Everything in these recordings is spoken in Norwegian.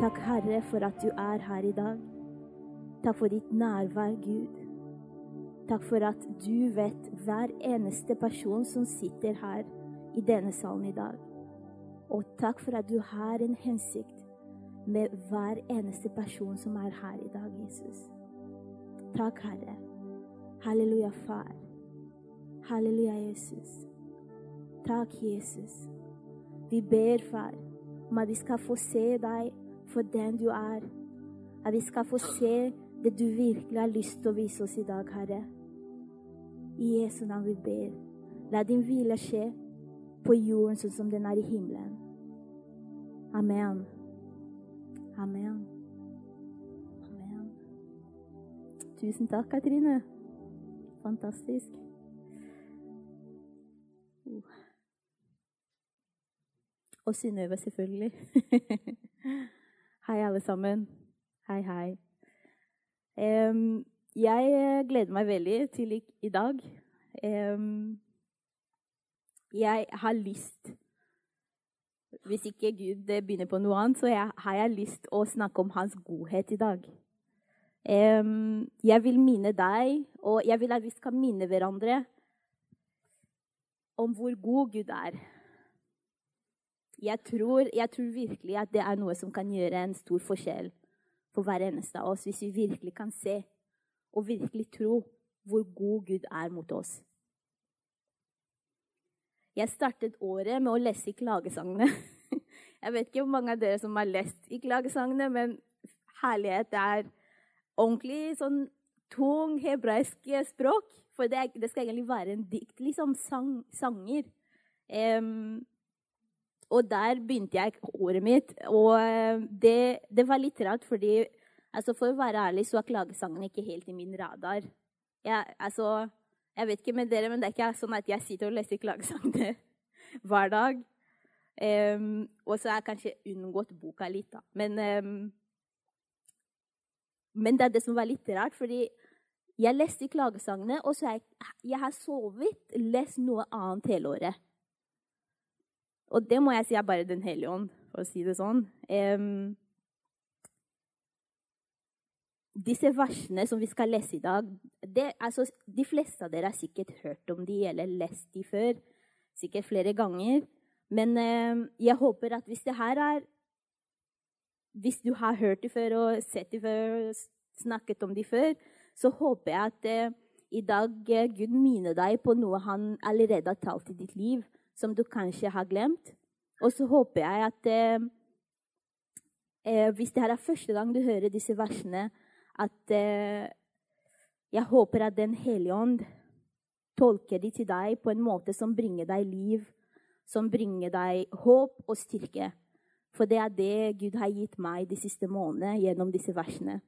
Takk, Herre, for at du er her i dag. Takk for ditt nærvær, Gud. Takk for at du vet hver eneste person som sitter her i denne salen i dag. Og takk for at du har en hensikt med hver eneste person som er her i dag, Jesus. Takk, Herre. Halleluja, Far. Halleluja, Jesus. Takk, Jesus. Vi ber, Far, om at vi skal få se deg for den du er. At vi skal få se det du virkelig har lyst til å vise oss i dag, Herre. I Jesu navn vi ber. La din hvile skje på jorden sånn som den er i himmelen. Amen. Amen. Amen. Tusen takk, Katrine. Fantastisk. Uh. Og Synnøve, selvfølgelig. hei, alle sammen. Hei, hei. Um, jeg gleder meg veldig til i, i dag. Um, jeg har lyst Hvis ikke Gud begynner på noe annet, så jeg, har jeg lyst å snakke om hans godhet i dag. Um, jeg vil minne deg, og jeg vil at vi skal minne hverandre om hvor god Gud er. Jeg tror, jeg tror, virkelig at det er noe som kan gjøre en stor forskjell for hver eneste av oss, hvis vi virkelig kan se og virkelig tro hvor god Gud er mot oss. Jeg startet året med å lese i klagesangene. Jeg vet ikke hvor mange av dere som har lest i klagesangene, men herlighet er ordentlig sånn tung hebraisk språk. For det, det, skal egentlig være en dikt, liksom sang, sanger. Um, og der begynte jeg året mitt. Og eh, det, det var litt rart, fordi altså For å være ærlig så er klagesangene ikke helt i min radar. Jeg, altså, jeg vet ikke med dere, men det er ikke sånn at jeg sitter og leser klagesangene hver dag. Um, og så har jeg kanskje unngått boka litt, da. Men, um, men det er det som var litt rart, fordi jeg leste klagesangene, og så jeg, jeg har så vidt lest noe annet hele året. Og det må jeg si er bare Den hellige ånd, for å si det sånn. Um, disse versene som vi skal lese i dag det, altså, De fleste av dere har sikkert hørt om de eller lest de før. Sikkert flere ganger. Men um, jeg håper at hvis det her er Hvis du har hørt de før og sett de før, snakket om de før, så håper jeg at uh, i dag uh, Gud minner deg på noe han allerede har talt i ditt liv som du kanskje har glemt. Og så håper jeg at eh, eh, hvis det her er første gang du hører disse versene, at eh, jeg håper at Den hellige ånd tolker de til deg på en måte som bringer deg liv, som bringer deg håp og styrke. For det er det Gud har gitt meg de siste månedene gjennom disse versene.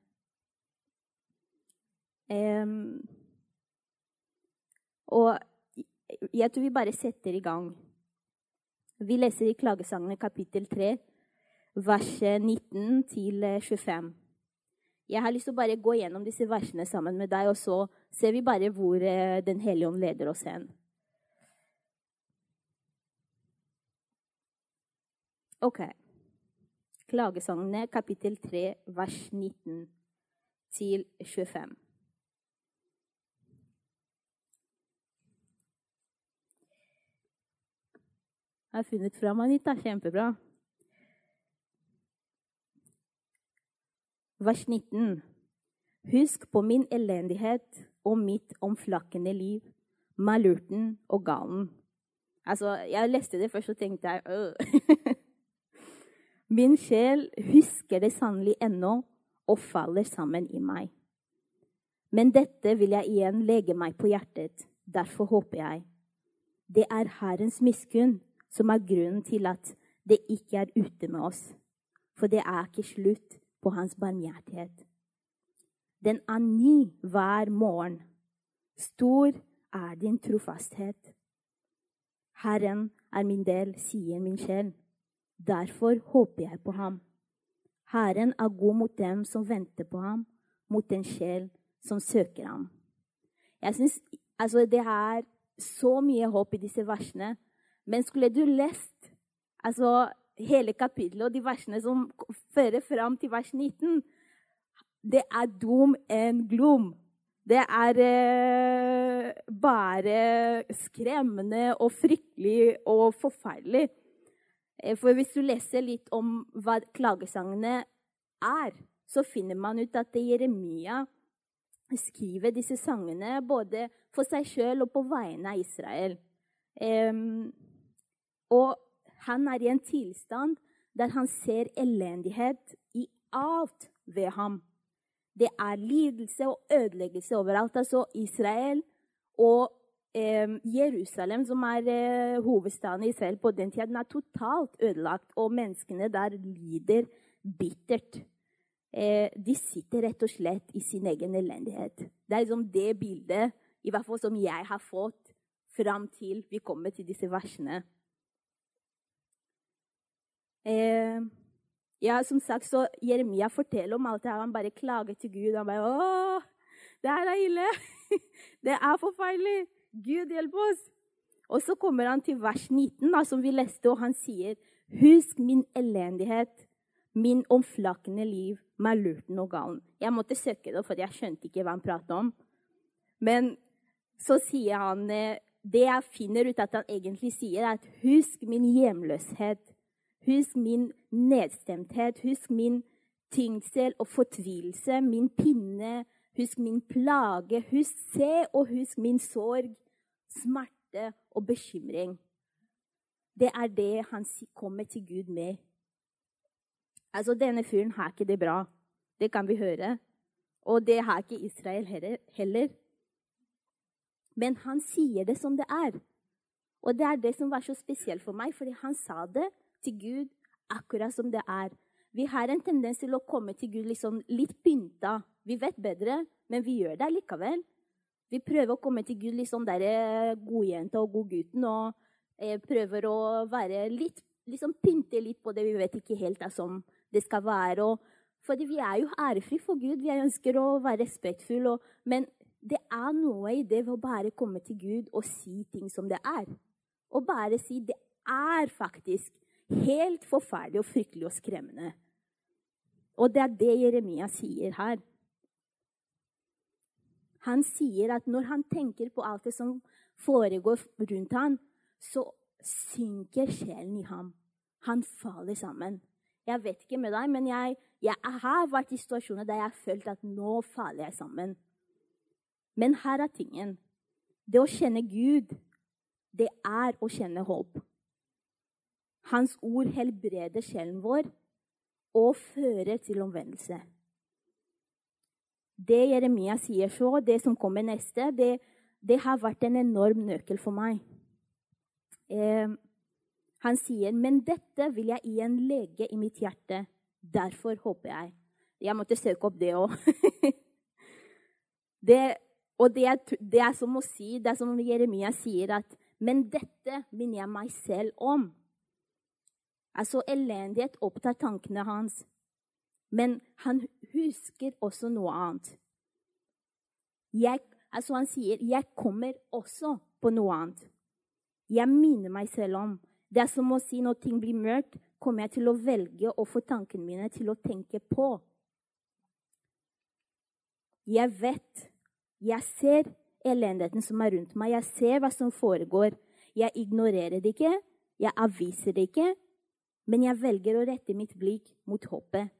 Um, og jeg tror vi bare setter i gang. Vi leser i Klagesangene kapittel 3, vers 19 til 25. Jeg har lyst til å bare gå gjennom disse versene sammen med deg, og så ser vi bare hvor eh, Den hellige ånd leder oss hen. Ok. Klagesangene kapittel 3, vers 19 til 25. har funnet fram Anita. Kjempebra. Vers 19. Husk på min elendighet og mitt omflakkende liv, malurten og galen. Altså, jeg leste det først og tenkte jeg øh. Min sjel husker det sannelig ennå og faller sammen i meg. Men dette vil jeg igjen legge meg på hjertet. Derfor håper jeg. Det er Herrens miskunn som er grunnen til at det ikke er ute med oss. For det er ikke slutt på hans barmhjertighet. Den er ny hver morgen. Stor er din trofasthet. Herren er min del, sier min sjel. Derfor håper jeg på ham. Herren er god mot dem som venter på ham, mot den sjel som søker ham. Jeg synes, altså, Det er så mye håp i disse versene men skulle du lest altså, hele kapittelet og de versene som fører fram til vers 19, det er dum en glom. Det er eh, bare skremmende og fryktelig og forferdelig. Eh, for hvis du leser litt om hva klagesangene er, så finner man ut at Jeremia skriver disse sangene både for seg sjøl og på vegne av Israel. Um, og han er i en tilstand der han ser elendighet i alt ved ham. Det er lidelse og ødeleggelse overalt. Altså Israel og eh, Jerusalem, som er eh, hovedstaden i Israel på den tiden, er totalt ødelagt. Og menneskene der lider bittert. Eh, de sitter rett og slett i sin egen elendighet. Det er liksom det bildet i hvert fall som jeg har fått fram til vi kommer til disse versene. Eh, ja, som sagt, så Jeremia forteller om alt det her. Han bare klager til Gud. Han bare 'Å, det her er ille. det er forferdelig. Gud, hjelp oss.' Og så kommer han til vers 19, da, som vi leste, og han sier, 'Husk min elendighet, min omflakkende liv meg lurten og galen.' Jeg måtte søke det, for jeg skjønte ikke hva han pratet om. Men så sier han eh, Det jeg finner ut at han egentlig sier, er at 'husk min hjemløshet'. Husk min nedstemthet. Husk min tyngsel og fortvilelse, min pinne. Husk min plage. Husk se og husk min sorg, smerte og bekymring. Det er det han kommer til Gud med. Altså, Denne fyren har ikke det bra. Det kan vi høre. Og det har ikke Israel heller. Men han sier det som det er. Og det er det som var så spesielt for meg, fordi han sa det til Gud akkurat som det er. Vi har en tendens til å komme til Gud liksom litt pynta. Vi vet bedre, men vi gjør det likevel. Vi prøver å komme til Gud liksom der eh, godjenta og godgutten og eh, prøver å være litt liksom pynte litt på det vi vet ikke helt er som det skal være. Og, fordi vi er jo ærefri for Gud. Vi ønsker å være respektfulle. Men det er noe i det ved å bare komme til Gud og si ting som det er. Og bare si det er faktisk Helt forferdelig og fryktelig og skremmende. Og det er det Jeremia sier her. Han sier at når han tenker på alt det som foregår rundt ham, så synker sjelen i ham. Han faller sammen. Jeg vet ikke med deg, men jeg, jeg har vært i situasjoner der jeg har følt at nå faller jeg sammen. Men her er tingen. Det å kjenne Gud, det er å kjenne håp. Hans ord helbreder sjelen vår og fører til omvendelse. Det Jeremia sier så, det som kommer neste, det, det har vært en enorm nøkkel for meg. Eh, han sier, 'Men dette vil jeg igjen lege i mitt hjerte. Derfor håper jeg.' Jeg måtte søke opp det òg. og det er, det er, som å si, det er som Jeremia sier, at 'Men dette minner jeg meg selv om.' Altså, elendighet opptar tankene hans. Men han husker også noe annet. Jeg, altså han sier, 'Jeg kommer også på noe annet'. Jeg minner meg selv om. Det er som å si når ting blir mørkt, kommer jeg til å velge å få tankene mine til å tenke på. Jeg vet, jeg ser elendigheten som er rundt meg. Jeg ser hva som foregår. Jeg ignorerer det ikke. Jeg avviser det ikke men jeg velger å rette mitt blikk mot håpet.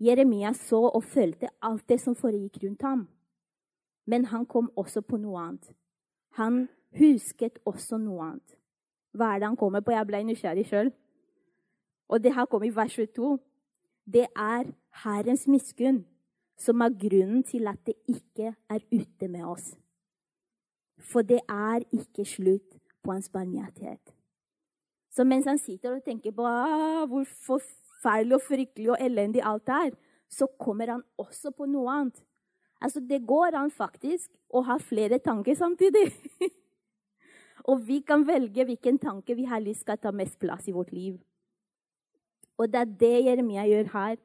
Jeremia så og følte alt det som foregikk rundt ham. Men han kom også på noe annet. Han husket også noe annet. Hva er det han kommer på? Jeg ble nysgjerrig sjøl. Og det her kommer i vers 22. Det er Herrens miskunn som er grunnen til at det ikke er ute med oss. For det er ikke slutt på hans barmhjertighet. Så mens han sitter og tenker på ah, hvor forferdelig og fryktelig og elendig alt er, så kommer han også på noe annet. Altså, Det går an faktisk å ha flere tanker samtidig. og vi kan velge hvilken tanke vi har lyst å ta mest plass i vårt liv. Og det er det Jeremia gjør her.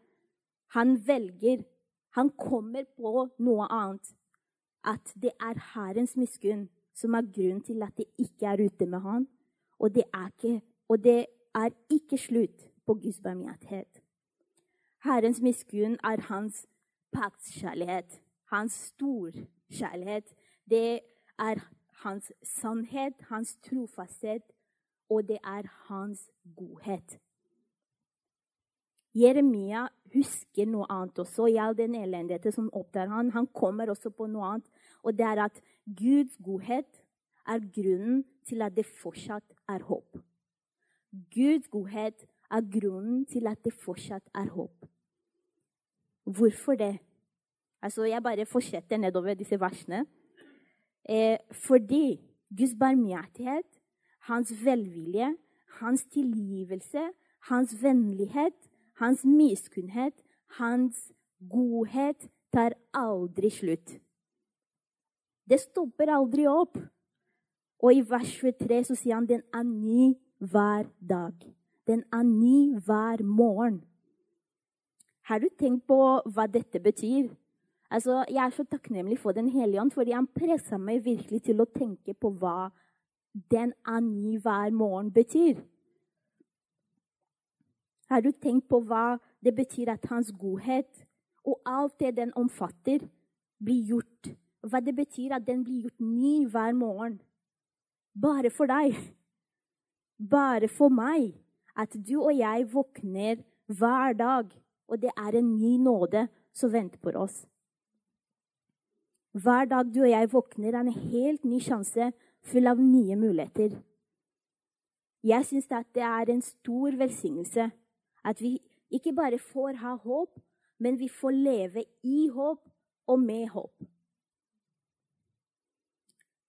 Han velger. Han kommer på noe annet. At det er Herrens miskunn som er grunnen til at det ikke er ute med han. Og det er ikke og det er ikke slutt på Guds barmhjertighet. Herrens miskunn er hans paktskjærlighet, hans storkjærlighet. Det er hans sannhet, hans trofasthet, og det er hans godhet. Jeremia husker noe annet også i all den elendigheten som opptar han. Han kommer også på noe annet, og det er at Guds godhet er grunnen til at det fortsatt er håp. Guds godhet er grunnen til at det fortsatt er håp. Hvorfor det? Altså, jeg bare fortsetter nedover disse versene. Eh, fordi Guds barmhjertighet, hans velvilje, hans tilgivelse, hans vennlighet, hans miskunnhet, hans godhet tar aldri slutt. Det stopper aldri opp. Og i vers 23 så sier han den er ny hver dag. Den er ny hver morgen. Har du tenkt på hva dette betyr? Altså, jeg er så takknemlig for Den hellige ånd, fordi han pressa meg virkelig til å tenke på hva den er ny hver morgen betyr. Har du tenkt på hva det betyr at hans godhet og alt det den omfatter, blir gjort? Hva det betyr at den blir gjort ny hver morgen? Bare for deg. Bare for meg. At du og jeg våkner hver dag, og det er en ny nåde som venter på oss. Hver dag du og jeg våkner, er en helt ny sjanse full av nye muligheter. Jeg syns det er en stor velsignelse at vi ikke bare får ha håp, men vi får leve i håp og med håp.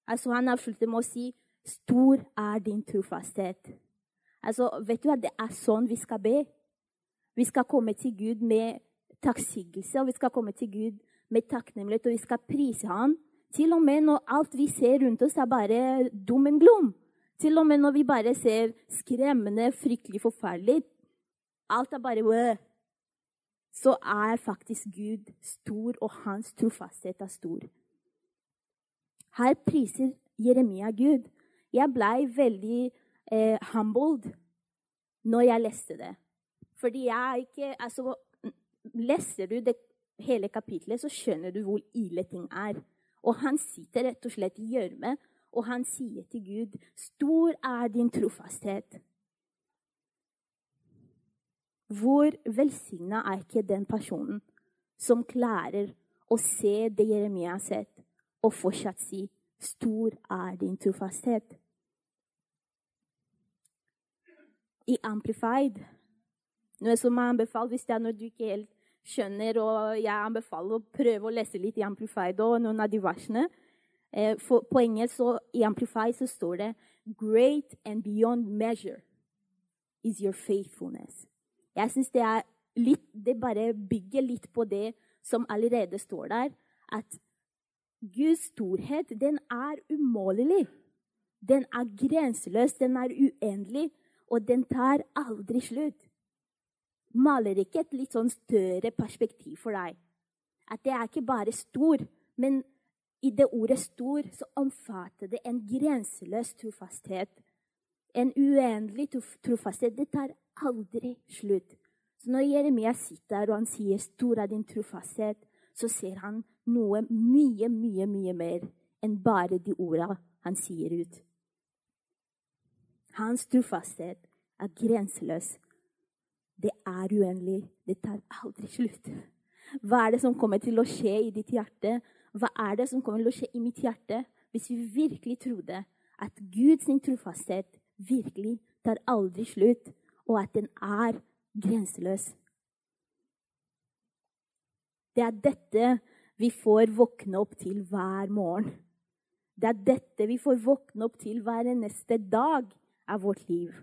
Altså, han avslutter med å si 'Stor er din trofasthet'. Altså, vet du at Det er sånn vi skal be. Vi skal komme til Gud med takksigelse, og vi skal komme til Gud med takknemlighet, og vi skal prise Han. Til og med når alt vi ser rundt oss, er bare dum en glom. Til og med når vi bare ser skremmende, fryktelig forferdelig. Alt er bare Wø. Så er faktisk Gud stor, og hans trofasthet er stor. Her priser Jeremia Gud. Jeg blei veldig eh, humbled når jeg leste det. Fordi jeg ikke Altså, leser du det hele kapitlet, så skjønner du hvor ille ting er. Og han sitter rett og slett i gjørme, og han sier til Gud, 'Stor er din trofasthet'. Hvor velsigna er ikke den personen som klarer å se det Jeremia har sett, og fortsatt si, 'Stor er din trofasthet'. I Amplified, noe som jeg anbefaler hvis det er noe du ikke helt skjønner, og jeg anbefaler å prøve å lese litt i Amplified og noen av de versene. Eh, for, på engelsk så, i Amplified så står det Great and beyond measure is your faithfulness. Jeg syns det er litt Det bare bygger litt på det som allerede står der. At Guds storhet, den er umålelig. Den er grenseløs, den er uendelig, og den tar aldri slutt maler ikke et litt sånn større perspektiv for deg. At det er ikke bare stor, men i det ordet 'stor' så omfatter det en grenseløs trofasthet. En uendelig trofasthet. Det tar aldri slutt. Så når Jeremia sitter og han sier 'stor er din trofasthet', så ser han noe mye, mye, mye mer enn bare de ordene han sier ut. Hans trofasthet er grenseløs. Det er uendelig. Det tar aldri slutt. Hva er det som kommer til å skje i ditt hjerte? Hva er det som kommer til å skje i mitt hjerte hvis vi virkelig trodde at Guds trofasthet virkelig tar aldri slutt, og at den er grenseløs? Det er dette vi får våkne opp til hver morgen. Det er dette vi får våkne opp til hver neste dag av vårt liv.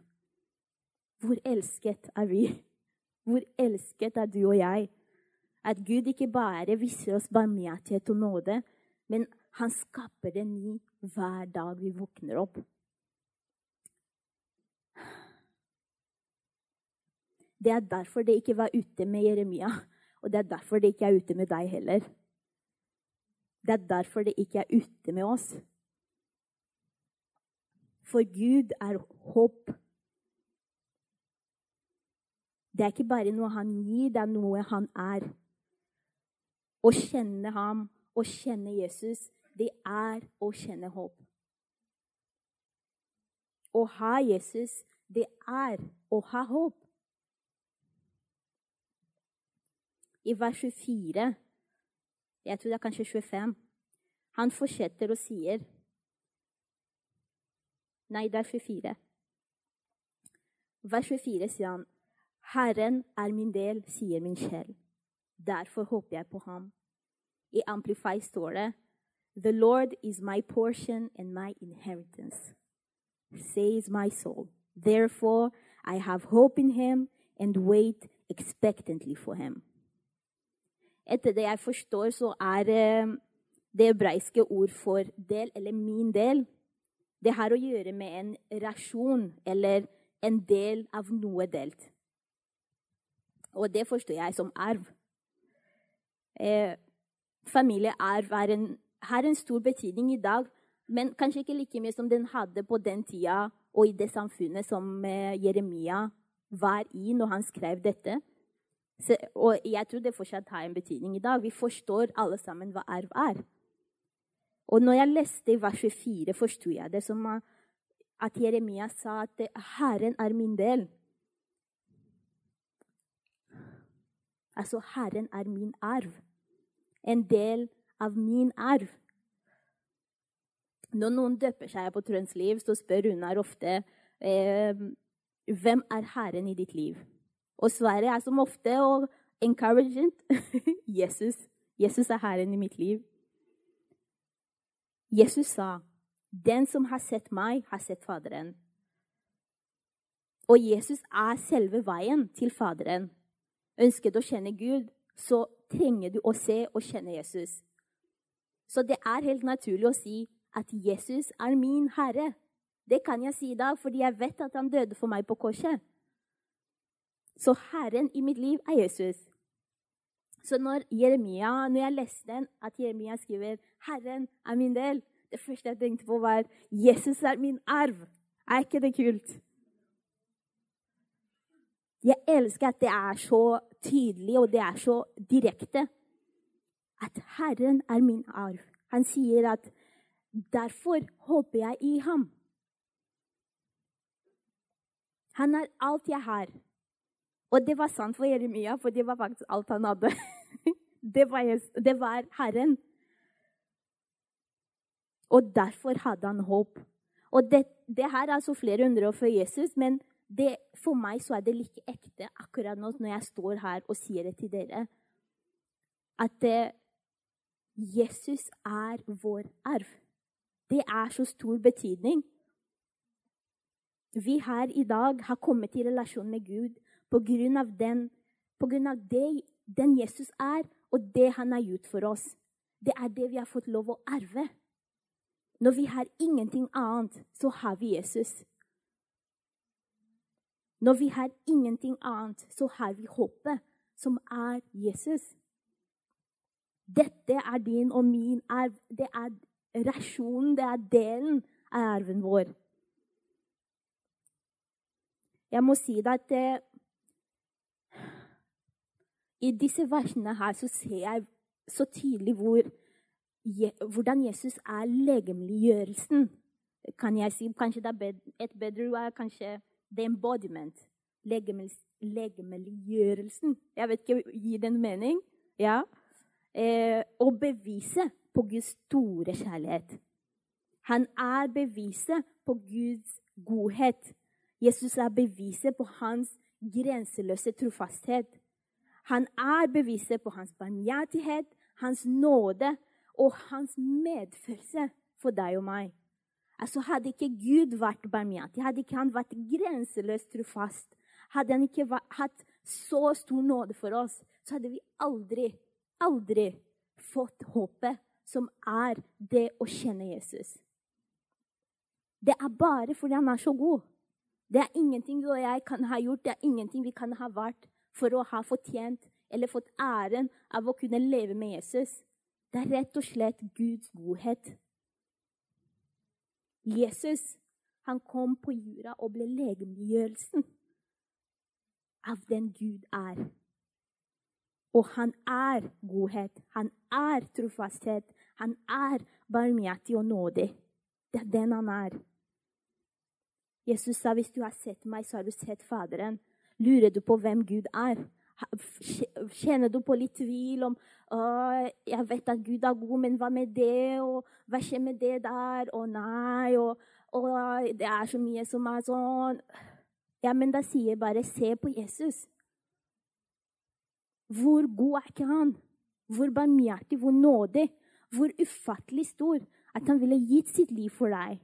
Hvor elsket er vi? Hvor elsket er du og jeg? At Gud ikke bare viser oss barmhjertighet og nåde, men han skaper det ny hver dag vi våkner opp. Det er derfor det ikke var ute med Jeremia, og det er derfor det ikke er ute med deg heller. Det er derfor det ikke er ute med oss. For Gud er håp Det er ikke bare noe han gir, det er noe han er. Å kjenne ham, å kjenne Jesus, det er å kjenne håp. Å ha Jesus, det er å ha håp. I vers 24, jeg tror det er kanskje 25, han fortsetter og sier Nei, det er 24. Vers 24 sier han, Herren er min del, sier min sjel. Derfor håper jeg på ham. I Amplify står det, The Lord is my portion and my inheritance, says my soul. Therefore I have hope in him and wait expectantly for him. Etter det jeg forstår, så er eh, det hebraiske ord for del, eller min del, det har å gjøre med en rasjon eller en del av noe delt. Og det forstår jeg som arv. Eh, familiearv en, har en stor betydning i dag, men kanskje ikke like mye som den hadde på den tida og i det samfunnet som eh, Jeremia var i når han skrev dette. Så, og jeg tror det fortsatt har en betydning i dag. Vi forstår alle sammen hva arv er. Og når jeg leste i vers 24, forsto jeg det som at Jeremia sa at 'Herren er min del'. Altså, Herren er min arv. En del av min arv. Når noen døper seg på Trønds liv, så spør Runar ofte eh, hvem er Herren i ditt liv. Og svaret er som ofte og encouraging Jesus. Jesus er Herren i mitt liv. Jesus sa, 'Den som har sett meg, har sett Faderen'. Og Jesus er selve veien til Faderen. Ønsker du å kjenne Gud, så trenger du å se og kjenne Jesus. Så det er helt naturlig å si at Jesus er min Herre. Det kan jeg si i dag, fordi jeg vet at han døde for meg på korset. Så Herren i mitt liv er Jesus. Så når, Jeremia, når jeg leste den, at Jeremia skriver 'Herren er min del', det første jeg tenkte på, var 'Jesus er min arv'. Er ikke det kult? Jeg elsker at det er så tydelig og det er så direkte. At Herren er min arv. Han sier at 'derfor håper jeg i ham'. Han er alt jeg har. Og det var sant for Jeremia, for det var faktisk alt han hadde. det, var, det var Herren. Og derfor hadde han håp. Og det, det her er altså flere hundre år før Jesus, men det, for meg så er det like ekte akkurat nå når jeg står her og sier det til dere, at eh, Jesus er vår arv. Det er så stor betydning. Vi her i dag har kommet i relasjon med Gud på grunn av den, på grunn av det, den Jesus er, og det han har gjort for oss. Det er det vi har fått lov å arve. Når vi har ingenting annet, så har vi Jesus. Når vi har ingenting annet, så har vi håpet, som er Jesus. Dette er din og min arv. Det er rasjonen, det er delen av arven vår. Jeg må si det at eh, i disse versene her så ser jeg så tydelig hvor, hvordan Jesus er legemliggjørelsen. Kan jeg si kanskje det er et bedre ord kanskje the embodiment. Legemliggjørelsen. Jeg vet ikke, Gir det en mening? Ja. Eh, å bevise på Guds store kjærlighet. Han er beviset på Guds godhet. Jesus er beviset på hans grenseløse trofasthet. Han er beviset på hans barmhjertighet, hans nåde og hans medfølelse for deg og meg. Altså Hadde ikke Gud vært barmhjertig, hadde ikke han vært grenseløst trofast, hadde han ikke hatt så stor nåde for oss, så hadde vi aldri, aldri fått håpet som er det å kjenne Jesus. Det er bare fordi han er så god. Det er ingenting du og jeg kan ha gjort, det er ingenting vi kan ha vært for å ha fortjent eller fått æren av å kunne leve med Jesus. Det er rett og slett Guds godhet. Jesus han kom på jorda og ble legemliggjørelsen. av den Gud er. Og han er godhet. Han er trofasthet. Han er barmhjertig og nådig. Det er den han er. Jesus sa hvis du har sett meg, så har du sett Faderen. Lurer du på hvem Gud er? Kjenner du på litt tvil om jeg vet at Gud er god, men hva med det? Og hva skjer med det der? Å nei, og, og det er så mye som er sånn Ja, men da sier jeg bare se på Jesus. Hvor god er ikke han? Hvor barmhjertig, hvor nådig, hvor ufattelig stor at han ville gitt sitt liv for deg.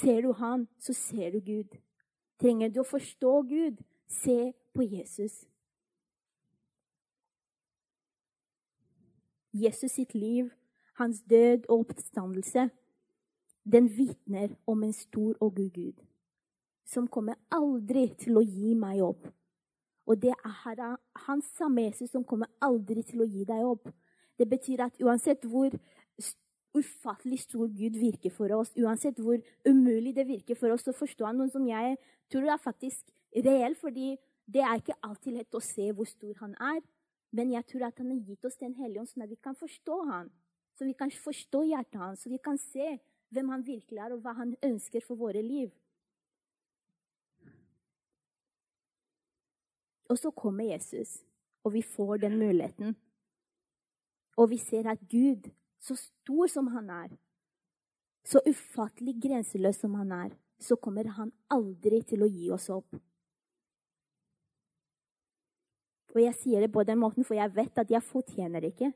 Ser du han, så ser du Gud. Trenger du å forstå Gud, se på Jesus. Jesus sitt liv, hans død og oppstandelse, den vitner om en stor og god Gud, som kommer aldri til å gi meg opp. Og det er han samme Jesus som kommer aldri til å gi deg opp. Det betyr at uansett hvor ufattelig stor Gud virker for oss, uansett hvor umulig det virker for oss å forstå noe som jeg tror er faktisk reell, fordi det er ikke alltid lett å se hvor stor han er. Men jeg tror at han har gitt oss Den hellige ånd, sånn at vi kan forstå han. Så vi kan forstå hjertet hans, så vi kan se hvem han virkelig er, og hva han ønsker for våre liv. Og så kommer Jesus, og vi får den muligheten. Og vi ser at Gud, så stor som han er, så ufattelig grenseløs som han er, så kommer han aldri til å gi oss opp. Og jeg sier det på den måten, for jeg vet at jeg fortjener det ikke.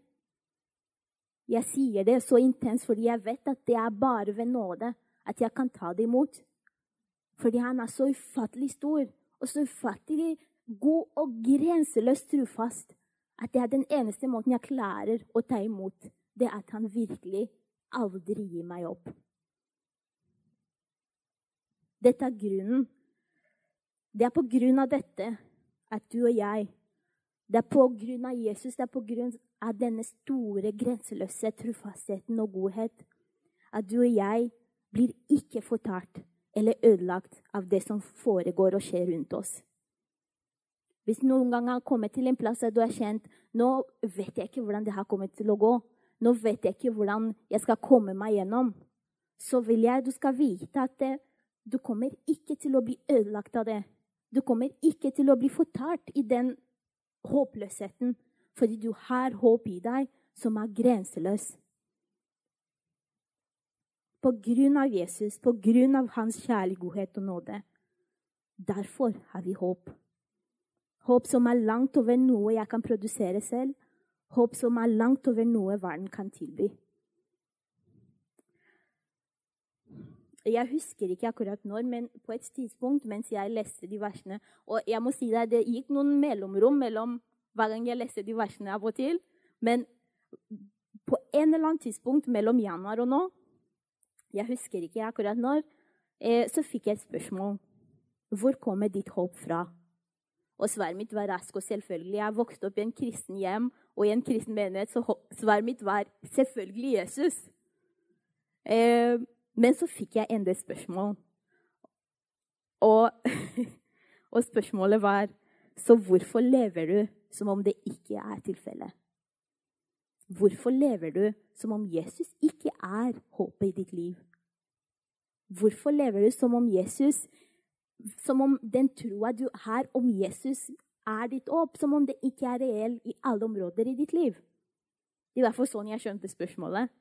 Jeg sier det så intenst fordi jeg vet at det er bare ved nåde at jeg kan ta det imot. Fordi han er så ufattelig stor og så ufattelig god og grenseløst trufast at det er den eneste måten jeg klarer å ta imot, det er at han virkelig aldri gir meg opp. Dette er grunnen. Det er på grunn av dette at du og jeg Det er på grunn av Jesus, det er på grunn av denne store, grenseløse trofastheten og godhet at du og jeg blir ikke fortalt eller ødelagt av det som foregår og skjer rundt oss. Hvis noen gang har kommet til en plass der du har kjent nå vet jeg ikke hvordan det har kommet til å gå, nå vet jeg ikke hvordan jeg skal komme meg gjennom, så vil jeg du skal vite at det, du kommer ikke til å bli ødelagt av det. Du kommer ikke til å bli fortalt i den håpløsheten, fordi du har håp i deg som er grenseløs. På grunn av Jesus, på grunn av hans kjærlighet og nåde. Derfor har vi håp. Håp som er langt over noe jeg kan produsere selv. Håp som er langt over noe verden kan tilby. Jeg husker ikke akkurat når, men på et tidspunkt mens jeg leste de versene Og jeg må si deg, det gikk noen mellomrom mellom hver gang jeg leste de versene av og til. Men på en eller annen tidspunkt mellom januar og nå, jeg husker ikke akkurat når, eh, så fikk jeg et spørsmål. Hvor kommer ditt håp fra? Og svaret mitt var rask og selvfølgelig. Jeg vokste opp i en kristen hjem og i en kristen menighet, så svaret mitt var selvfølgelig Jesus. Eh, men så fikk jeg enda et spørsmål. Og, og, spørsmålet var Så hvorfor lever du som om det ikke er tilfellet? Hvorfor lever du som om Jesus ikke er håpet i ditt liv? Hvorfor lever du som om Jesus som om den troa du har om Jesus, er ditt håp. Som om det ikke er reell i alle områder i ditt liv. Det er derfor sånn jeg skjønte spørsmålet.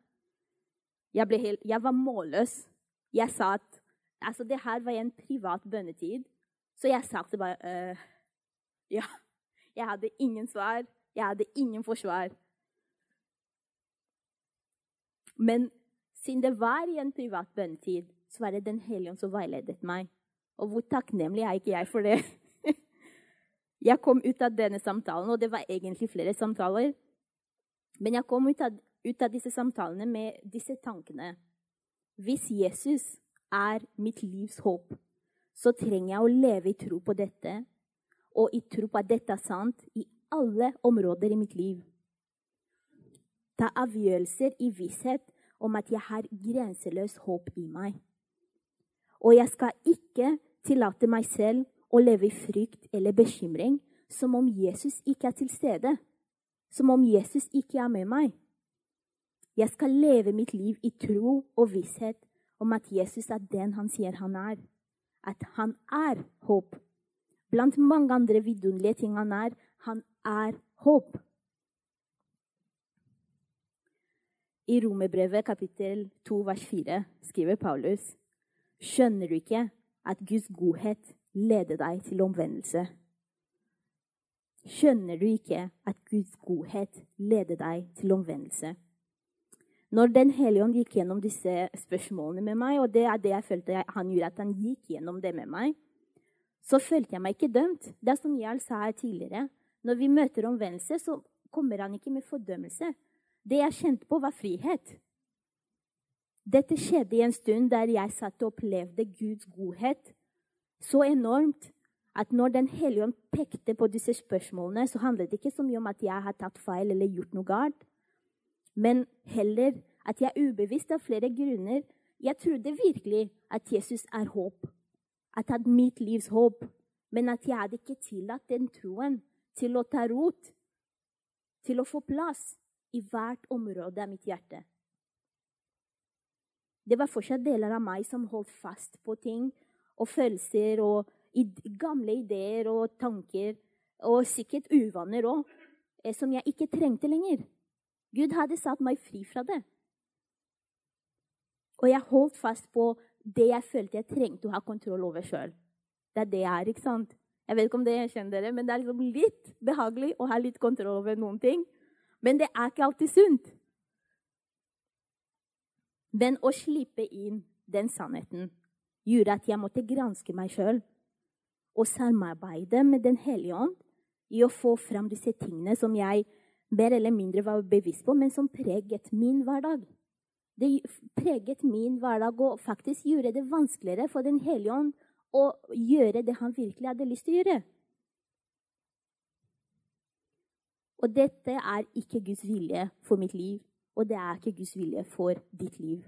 Jeg, helt, jeg var målløs. Jeg sa at altså, det her var en privat bønnetid. Så jeg sa det bare uh, Ja. Jeg hadde ingen svar. Jeg hadde ingen forsvar. Men siden det var i en privat bønnetid, så var det Den hellige ånd som veiledet meg. Og hvor takknemlig er ikke jeg for det? Jeg kom ut av denne samtalen, og det var egentlig flere samtaler. Men jeg kom ut av, ut av disse samtalene med disse tankene. Hvis Jesus er mitt livs håp, så trenger jeg å leve i tro på dette, og i tro på at dette er sant i alle områder i mitt liv. Ta avgjørelser i visshet om at jeg har grenseløst håp i meg. Og jeg skal ikke tillate meg selv å leve i frykt eller bekymring, som om Jesus ikke er til stede. Som om Jesus ikke er med meg. Jeg skal leve mitt liv i tro og visshet om at Jesus er den han sier han er. At han er håp. Blant mange andre vidunderlige ting han er, han er håp. I Romerbrevet kapittel 2 vers 4 skriver Paulus Skjønner du ikke at Guds godhet leder deg til omvendelse? Skjønner du ikke at Guds godhet leder deg til omvendelse? Når Den hellige ånd gikk gjennom disse spørsmålene med meg, og det er det jeg følte han gjorde, at han gikk gjennom det med meg, så følte jeg meg ikke dømt. Det er som Jarl sa her tidligere. Når vi møter omvendelse, så kommer han ikke med fordømmelse. Det jeg kjente på, var frihet. Dette skjedde i en stund der jeg satt og opplevde Guds godhet så enormt at når Den hellige ånd pekte på disse spørsmålene, så handlet det ikke så mye om at jeg har tatt feil eller gjort noe galt, men heller at jeg ubevisst av flere grunner Jeg trodde virkelig at Jesus er håp, at han er mitt livs håp, men at jeg hadde ikke tillatt den troen til å ta rot, til å få plass i hvert område av mitt hjerte. Det var fortsatt deler av meg som holdt fast på ting og følelser og gamle ideer og tanker, og sikkert uvaner òg, eh, som jeg ikke trengte lenger. Gud hadde satt meg fri fra det. Og jeg holdt fast på det jeg følte jeg trengte å ha kontroll over sjøl. Det er det jeg er, ikke sant? Jeg vet ikke om det kjenner dere, men det er liksom litt behagelig å ha litt kontroll over noen ting. Men det er ikke alltid sunt. Men å slippe inn den sannheten gjorde at jeg måtte granske meg sjøl og samarbeide med Den hellige ånd i å få fram disse tingene som jeg mer eller mindre var bevisst på, men som preget min hverdag. Det preget min hverdag og faktisk gjorde det vanskeligere for Den hellige ånd å gjøre det han virkelig hadde lyst til å gjøre. Og dette er ikke Guds vilje for mitt liv, og det er ikke Guds vilje for ditt liv.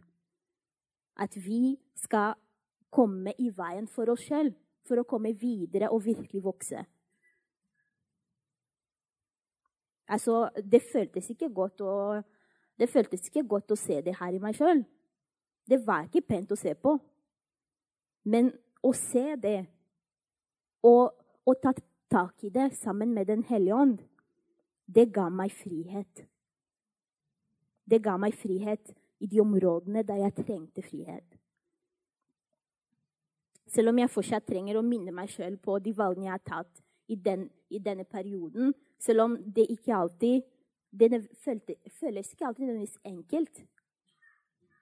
At vi skal komme i veien for oss sjøl for å komme videre og virkelig vokse. Altså, det føltes ikke godt å, det føltes ikke godt å se det her i meg sjøl. Det var ikke pent å se på. Men å se det og, og ta tak i det sammen med Den hellige ånd det ga meg frihet. Det ga meg frihet i de områdene der jeg trengte frihet. Selv om jeg fortsatt trenger å minne meg sjøl på de valgene jeg har tatt i, den, i, denne perioden, selv om det ikke alltid det føles ikke alltid nødvendigvis enkelt.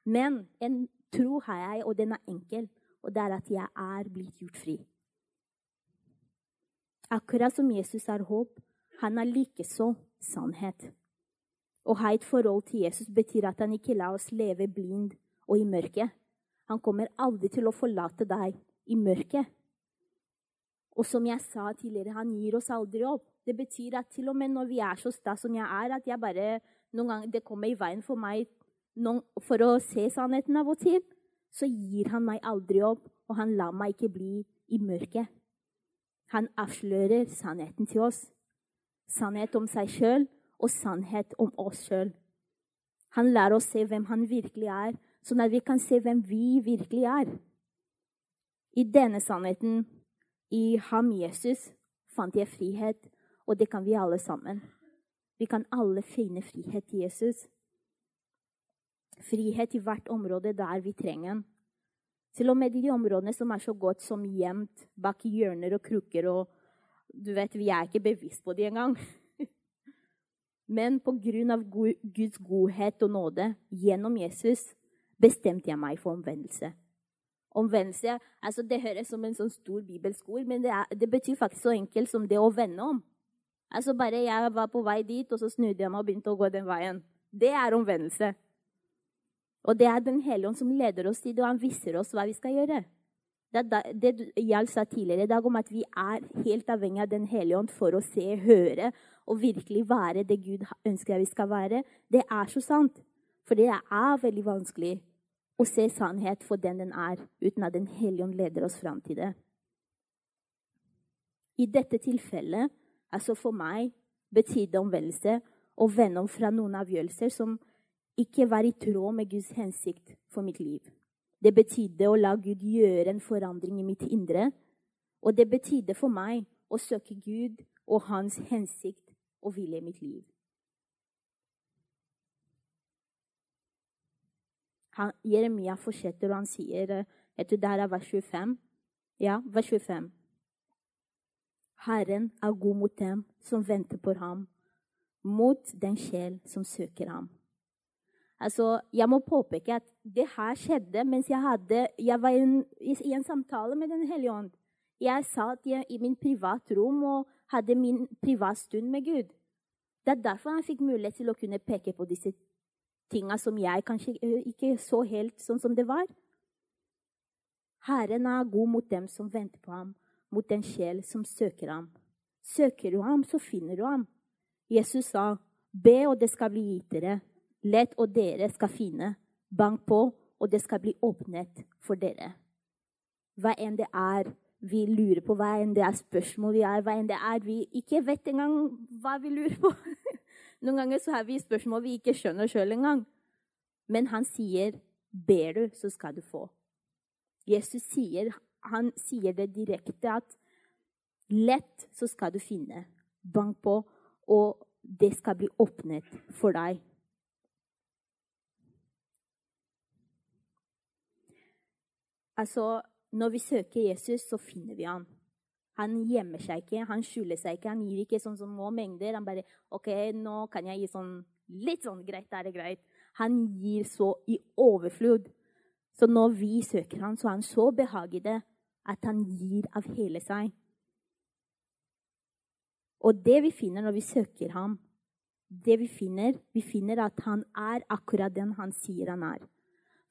Men en tro har jeg, og den er enkel, og det er at jeg er blitt gjort fri. Akkurat som Jesus har håp, han er likeså sannhet. Å ha et forhold til Jesus betyr at han ikke lar oss leve blind og i mørket. Han kommer aldri til å forlate deg i mørket. Og som jeg sa tidligere, han gir oss aldri opp. Det betyr at til og med når vi er så sta som jeg er, at jeg bare noen ganger, det kommer i veien for meg noen, for å se sannheten av og til, så gir han meg aldri opp, og han lar meg ikke bli i mørket. Han avslører sannheten til oss sannhet om seg sjøl og sannhet om oss sjøl. Han lærer oss se hvem han virkelig er, sånn at vi kan se hvem vi virkelig er. I denne sannheten, i ham Jesus, fant jeg frihet, og det kan vi alle sammen. Vi kan alle finne frihet i Jesus. Frihet i hvert område der vi trenger den. Til og med i de områdene som er så godt som gjemt bak hjørner og krukker og du vet, Vi er ikke bevisst på det engang. Men pga. Guds godhet og nåde gjennom Jesus bestemte jeg meg for omvendelse. Omvendelse altså Det høres som en sånn stor bibelsk ord, men det, er, det, betyr faktisk så enkelt som det å vende om. Altså Bare jeg var på vei dit, og så snudde jeg meg og begynte å gå den veien. Det er omvendelse. Og det er Den hellige ånd som leder oss til det, og han viser oss hva vi skal gjøre. Det, det jeg sa tidligere i dag, om at vi er helt avhengig av Den hellige ånd for å se, høre og virkelig være det Gud ønsker vi skal være, det er så sant. For det er veldig vanskelig å se sannhet for den den er, uten at Den hellige ånd leder oss fram til det. I dette tilfellet, altså for meg, betydde omvendelse å vende om fra noen avgjørelser som ikke var i tråd med Guds hensikt for mitt liv. Det betydde å la Gud gjøre en forandring i mitt indre. Og det betydde for meg å søke Gud og hans hensikt og vilje i mitt liv. Han, Jeremia fortsetter, og han sier etter det her er vers 25. Ja, vers 25. Herren er god mot dem som venter på ham, mot den sjel som søker ham. Altså, jeg må påpeke at det her skjedde mens jeg, hadde, jeg var en, i, en samtale med Den hellige ånd. Jeg satt i, i min privatrom og hadde min privatstund med Gud. Det er derfor han fikk mulighet til å kunne peke på disse tinga som jeg kanskje ikke så helt sånn som det var. Herren er god mot dem som venter på ham, mot den sjel som søker ham. Søker du ham, så finner du ham. Jesus sa, be, og det skal bli gitt dere. Lett, og dere skal finne. Bank på, og det skal bli åpnet for dere. Hva enn det er vi lurer på, hva enn det er spørsmål vi har, hva enn det er vi ikke vet engang hva vi lurer på. Noen ganger så har vi spørsmål vi ikke skjønner sjøl engang. Men han sier, 'Ber du, så skal du få'. Jesus sier, han sier det direkte at 'lett, så skal du finne'. Bank på, og det skal bli åpnet for deg. Altså, når vi søker Jesus, så finner vi han. Han gjemmer seg ikke, han skjuler seg ikke. Han gir ikke sånn små mengder. Han bare OK, nå kan jeg gi sånn litt sånn greit, er det greit. Han gir så i overflod. Så når vi søker han, så er han så behag at han gir av hele seg. Og det vi finner når vi søker ham, det vi finner, vi finner at han er akkurat den han sier han er.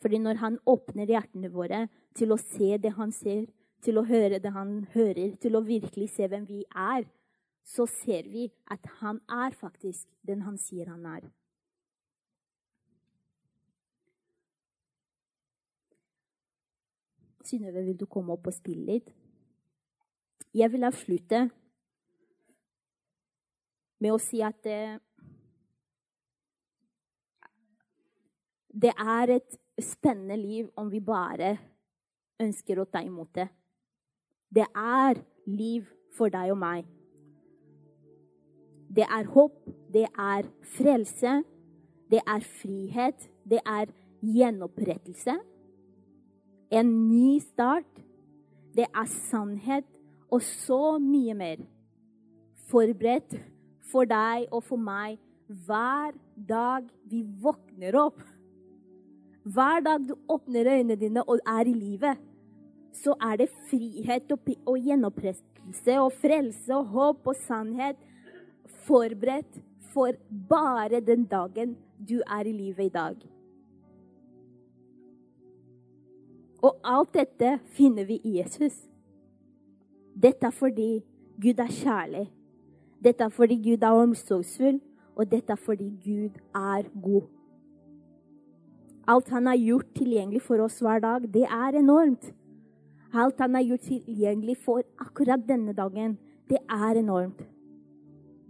Fordi når han åpner hjertene våre til å se det han ser, til å høre det han hører, til å virkelig se hvem vi er, så ser vi at han er faktisk den han sier han er. Synnøve, vil du komme opp og spille litt? Jeg vil avslutte med å si at det, det er et spennende liv om vi bare ønsker å ta imot det. Det er liv for deg og meg. Det er håp, det er frelse, det er frihet, det er gjenopprettelse. En ny start. Det er sannhet og så mye mer. Forberedt for deg og for meg hver dag vi våkner opp. Hver dag du åpner øynene dine og er i livet, så er det frihet og, og gjenopprettelse og frelse og håp og sannhet forberedt for bare den dagen du er i livet i dag. Og alt dette finner vi i Jesus. Dette er fordi Gud er kjærlig. Dette er fordi Gud er omsorgsfull, og dette er fordi Gud er god. Alt han har gjort tilgjengelig for oss hver dag, det er enormt. Alt han har gjort tilgjengelig for akkurat denne dagen, det er enormt.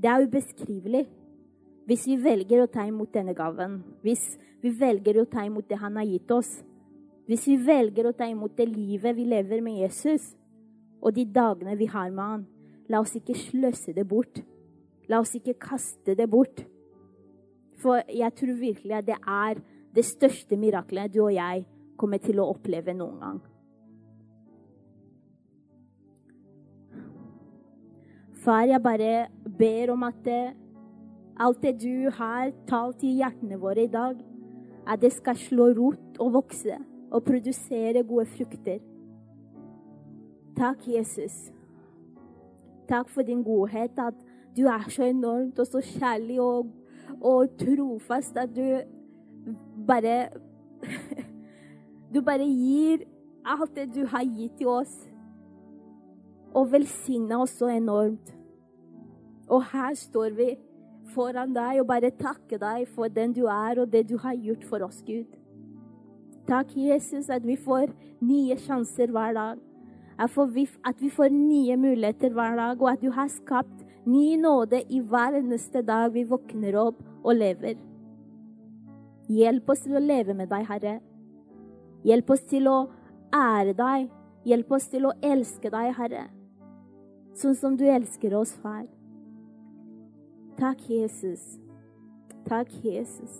Det er ubeskrivelig. Hvis vi velger å ta imot denne gaven, hvis vi velger å ta imot det han har gitt oss, hvis vi velger å ta imot det livet vi lever med Jesus, og de dagene vi har med han, la oss ikke sløse det bort. La oss ikke kaste det bort. For jeg tror virkelig at det er det største miraklet du og jeg kommer til å oppleve noen gang. Far, jeg bare ber om at det, alt det du har talt i hjertene våre i dag, at det skal slå rot og vokse og produsere gode frukter. Takk, Jesus. Takk for din godhet, at du er så enormt og så kjærlig og, og trofast at du bare Du bare gir alt det du har gitt til oss, og velsigner oss så enormt. Og her står vi foran deg og bare takker deg for den du er, og det du har gjort for oss, Gud. Takk, Jesus, at vi får nye sjanser hver dag. at vi får nye muligheter hver dag, og at du har skapt ny nåde i hver eneste dag vi våkner opp og lever. Hjelp oss til å leve med deg, Herre. Hjelp oss til å ære deg. Hjelp oss til å elske deg, Herre, sånn som du elsker oss, far. Takk, Jesus. Takk, Jesus.